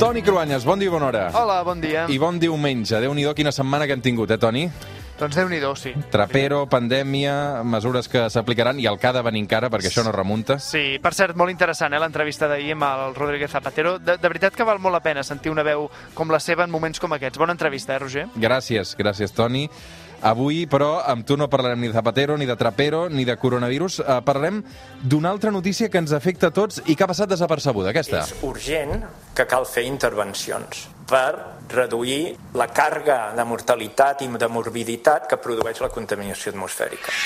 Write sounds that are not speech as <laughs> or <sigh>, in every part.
Toni Cruanyes, bon dia i bona hora. Hola, bon dia. I bon diumenge. Déu-n'hi-do quina setmana que hem tingut, eh, Toni? Doncs déu nhi sí. Trapero, pandèmia, mesures que s'aplicaran i el que ha de venir encara, perquè això no remunta. Sí, per cert, molt interessant, eh, l'entrevista d'ahir amb el Rodríguez Zapatero. De, de veritat que val molt la pena sentir una veu com la seva en moments com aquests. Bona entrevista, eh, Roger? Gràcies, gràcies, Toni. Avui, però, amb tu no parlarem ni de Zapatero, ni de Trapero, ni de coronavirus. Eh, parlarem d'una altra notícia que ens afecta a tots i que ha passat desapercebuda, aquesta. És urgent que cal fer intervencions per reduir la càrrega de mortalitat i de morbiditat que produeix la contaminació atmosfèrica.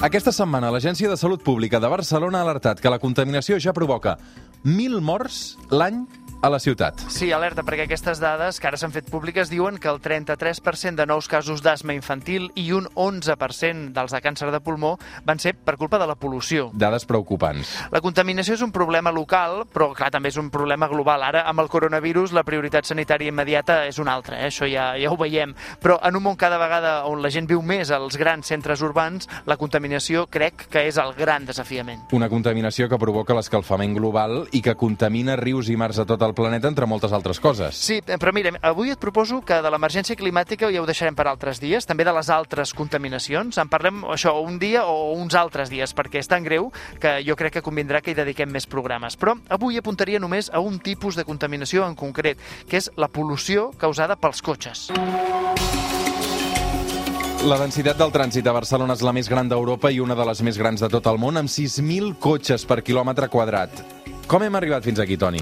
Aquesta setmana l'Agència de Salut Pública de Barcelona ha alertat que la contaminació ja provoca 1.000 morts l'any a la ciutat. Sí, alerta, perquè aquestes dades que ara s'han fet públiques diuen que el 33% de nous casos d'asma infantil i un 11% dels de càncer de pulmó van ser per culpa de la pol·lució. Dades preocupants. La contaminació és un problema local, però clar, també és un problema global. Ara, amb el coronavirus, la prioritat sanitària immediata és una altra, eh? això ja, ja ho veiem. Però en un món cada vegada on la gent viu més als grans centres urbans, la contaminació crec que és el gran desafiament. Una contaminació que provoca l'escalfament global i que contamina rius i mars a tot del planeta, entre moltes altres coses. Sí, però mira, avui et proposo que de l'emergència climàtica ja ho deixarem per altres dies, també de les altres contaminacions. En parlem això un dia o uns altres dies, perquè és tan greu que jo crec que convindrà que hi dediquem més programes. Però avui apuntaria només a un tipus de contaminació en concret, que és la pol·lució causada pels cotxes. La densitat del trànsit a Barcelona és la més gran d'Europa i una de les més grans de tot el món, amb 6.000 cotxes per quilòmetre quadrat. Com hem arribat fins aquí, Toni?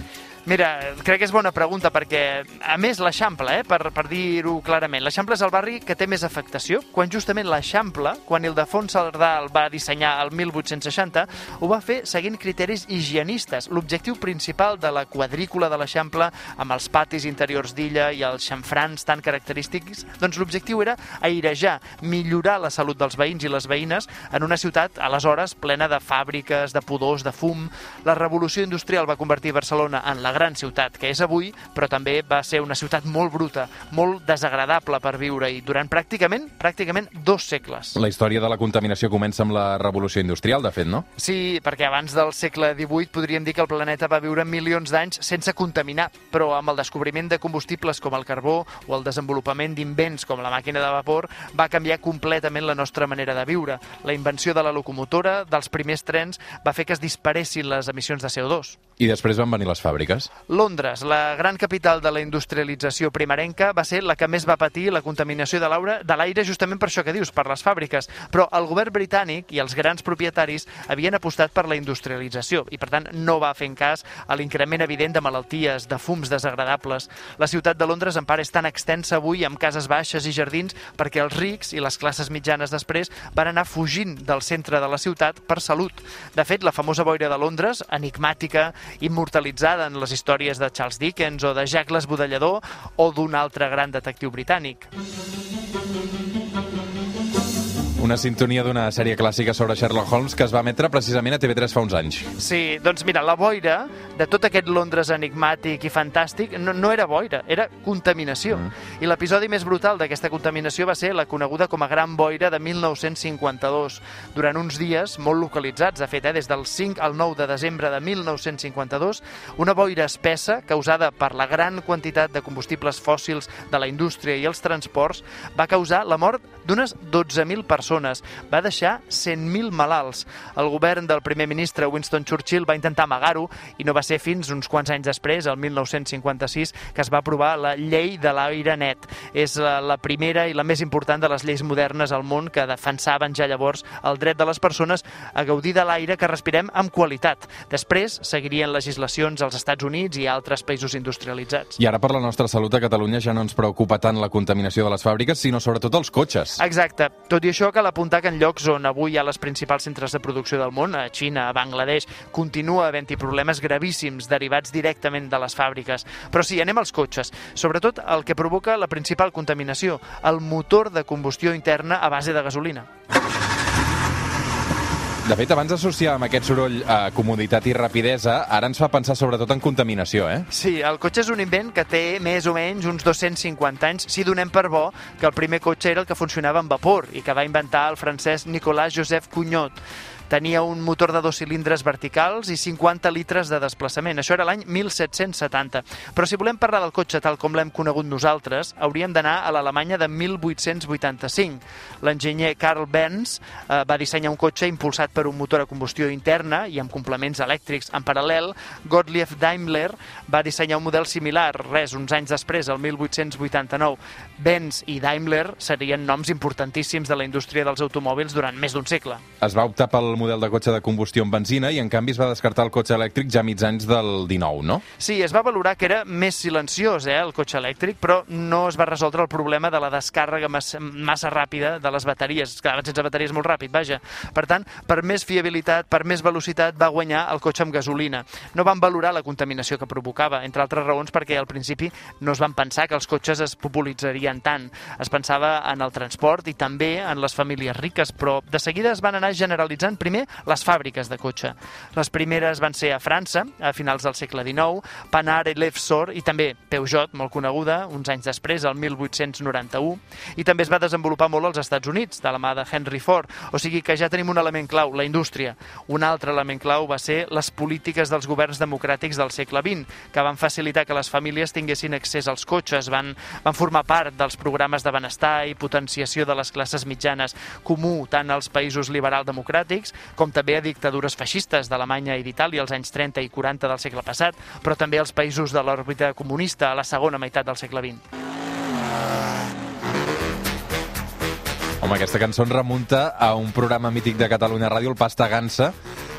Mira, crec que és bona pregunta perquè, a més, l'Eixample, eh, per, per dir-ho clarament, l'Eixample és el barri que té més afectació, quan justament l'Eixample, quan Ildefons Saldà el va dissenyar el 1860, ho va fer seguint criteris higienistes. L'objectiu principal de la quadrícula de l'Eixample, amb els patis interiors d'illa i els xamfrans tan característics, doncs l'objectiu era airejar, millorar la salut dels veïns i les veïnes en una ciutat, aleshores, plena de fàbriques, de pudors, de fum. La revolució industrial va convertir Barcelona en la gran ciutat que és avui, però també va ser una ciutat molt bruta, molt desagradable per viure-hi durant pràcticament pràcticament dos segles. La història de la contaminació comença amb la revolució industrial, de fet, no? Sí, perquè abans del segle XVIII podríem dir que el planeta va viure milions d'anys sense contaminar, però amb el descobriment de combustibles com el carbó o el desenvolupament d'invents com la màquina de vapor va canviar completament la nostra manera de viure. La invenció de la locomotora, dels primers trens, va fer que es disparessin les emissions de CO2. I després van venir les fàbriques? Londres, la gran capital de la industrialització primerenca, va ser la que més va patir la contaminació de l'aire justament per això que dius, per les fàbriques. Però el govern britànic i els grans propietaris havien apostat per la industrialització i, per tant, no va en cas a l'increment evident de malalties, de fums desagradables. La ciutat de Londres, en part, és tan extensa avui amb cases baixes i jardins perquè els rics i les classes mitjanes després van anar fugint del centre de la ciutat per salut. De fet, la famosa boira de Londres, enigmàtica, immortalitzada en les històries de Charles Dickens o de Jack l'Esbudellador o d'un altre gran detectiu britànic. Una sintonia d'una sèrie clàssica sobre Sherlock Holmes que es va emetre precisament a TV3 fa uns anys. Sí, doncs mira, la boira de tot aquest Londres enigmàtic i fantàstic no, no era boira, era contaminació. Mm. I l'episodi més brutal d'aquesta contaminació va ser la coneguda com a Gran Boira de 1952. Durant uns dies molt localitzats, de fet, eh, des del 5 al 9 de desembre de 1952, una boira espessa causada per la gran quantitat de combustibles fòssils de la indústria i els transports va causar la mort d'unes 12.000 persones persones. Va deixar 100.000 malalts. El govern del primer ministre Winston Churchill va intentar amagar-ho i no va ser fins uns quants anys després, el 1956, que es va aprovar la llei de l'aire net. És la, la primera i la més important de les lleis modernes al món que defensaven ja llavors el dret de les persones a gaudir de l'aire que respirem amb qualitat. Després seguirien legislacions als Estats Units i altres països industrialitzats. I ara per la nostra salut a Catalunya ja no ens preocupa tant la contaminació de les fàbriques, sinó sobretot els cotxes. Exacte. Tot i això, cal apuntar que en llocs on avui hi ha les principals centres de producció del món, a Xina, a Bangladesh, continua havent-hi problemes gravíssims derivats directament de les fàbriques. Però sí, anem als cotxes. Sobretot el que provoca la principal contaminació, el motor de combustió interna a base de gasolina. De fet, abans d'associar amb aquest soroll a comoditat i rapidesa, ara ens fa pensar sobretot en contaminació, eh? Sí, el cotxe és un invent que té més o menys uns 250 anys, si donem per bo que el primer cotxe era el que funcionava amb vapor i que va inventar el francès Nicolas Joseph Cugnot. Tenia un motor de dos cilindres verticals i 50 litres de desplaçament. Això era l'any 1770. Però si volem parlar del cotxe tal com l'hem conegut nosaltres, hauríem d'anar a l'Alemanya de 1885. L'enginyer Karl Benz eh, va dissenyar un cotxe impulsat per un motor a combustió interna i amb complements elèctrics. En paral·lel, Gottlieb Daimler va dissenyar un model similar, res, uns anys després, el 1889. Benz i Daimler serien noms importantíssims de la indústria dels automòbils durant més d'un segle. Es va optar pel model de cotxe de combustió amb benzina i, en canvi, es va descartar el cotxe elèctric ja mig anys del 19, no? Sí, es va valorar que era més silenciós, eh, el cotxe elèctric, però no es va resoldre el problema de la descàrrega massa, massa ràpida de les bateries. Es quedaven sense bateries molt ràpid, vaja. Per tant, per més fiabilitat, per més velocitat, va guanyar el cotxe amb gasolina. No van valorar la contaminació que provocava, entre altres raons perquè al principi no es van pensar que els cotxes es popularitzarien tant. Es pensava en el transport i també en les famílies riques, però de seguida es van anar generalitzant primer les fàbriques de cotxe. Les primeres van ser a França, a finals del segle XIX, Panhard i Lefsor i també Peugeot, molt coneguda, uns anys després, el 1891, i també es va desenvolupar molt als Estats Units, de la mà de Henry Ford. O sigui que ja tenim un element clau, la indústria. Un altre element clau va ser les polítiques dels governs democràtics del segle XX, que van facilitar que les famílies tinguessin accés als cotxes, van, van formar part dels programes de benestar i potenciació de les classes mitjanes comú tant als països liberals democràtics com també a dictadures feixistes d'Alemanya i d'Itàlia als anys 30 i 40 del segle passat, però també als països de l'òrbita comunista a la segona meitat del segle XX. Home, aquesta cançó ens remunta a un programa mític de Catalunya Ràdio, el Pasta Gansa.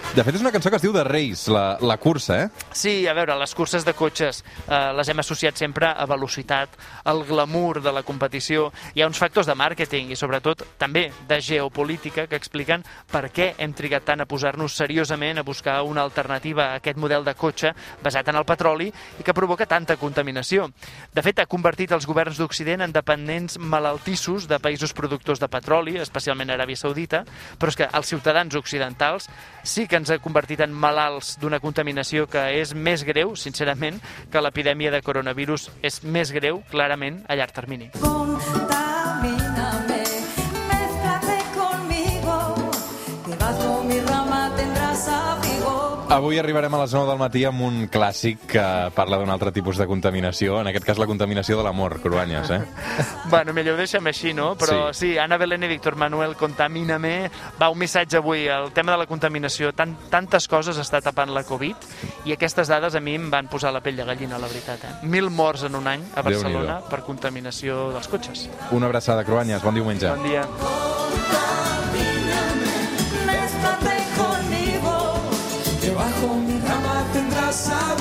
De fet, és una cançó que es diu de Reis, la, la cursa, eh? Sí, a veure, les curses de cotxes eh, les hem associat sempre a velocitat, al glamour de la competició. Hi ha uns factors de màrqueting i sobretot també de geopolítica que expliquen per què hem trigat tant a posar-nos seriosament a buscar una alternativa a aquest model de cotxe basat en el petroli i que provoca tanta contaminació. De fet, ha convertit els governs d'Occident en dependents malaltissos de països productors de petroli, especialment Aràbia Saudita, però és que els ciutadans occidentals sí que ens ha convertit en malalts d'una contaminació que és més greu, sincerament, que l'epidèmia de coronavirus és més greu, clarament, a llarg termini. Contamíname, Avui arribarem a les 9 del matí amb un clàssic que parla d'un altre tipus de contaminació, en aquest cas la contaminació de l'amor, Cruanyes, eh? <laughs> Bueno, millor ho deixem així, no? Però sí, sí Anna Belén i Víctor Manuel, contamíname. Va, un missatge avui, el tema de la contaminació. Tant, tantes coses està tapant la Covid i aquestes dades a mi em van posar la pell de gallina, la veritat. Eh? Mil morts en un any a Barcelona per contaminació dels cotxes. Una abraçada, Cruanyes. Bon diumenge. Bon dia. graça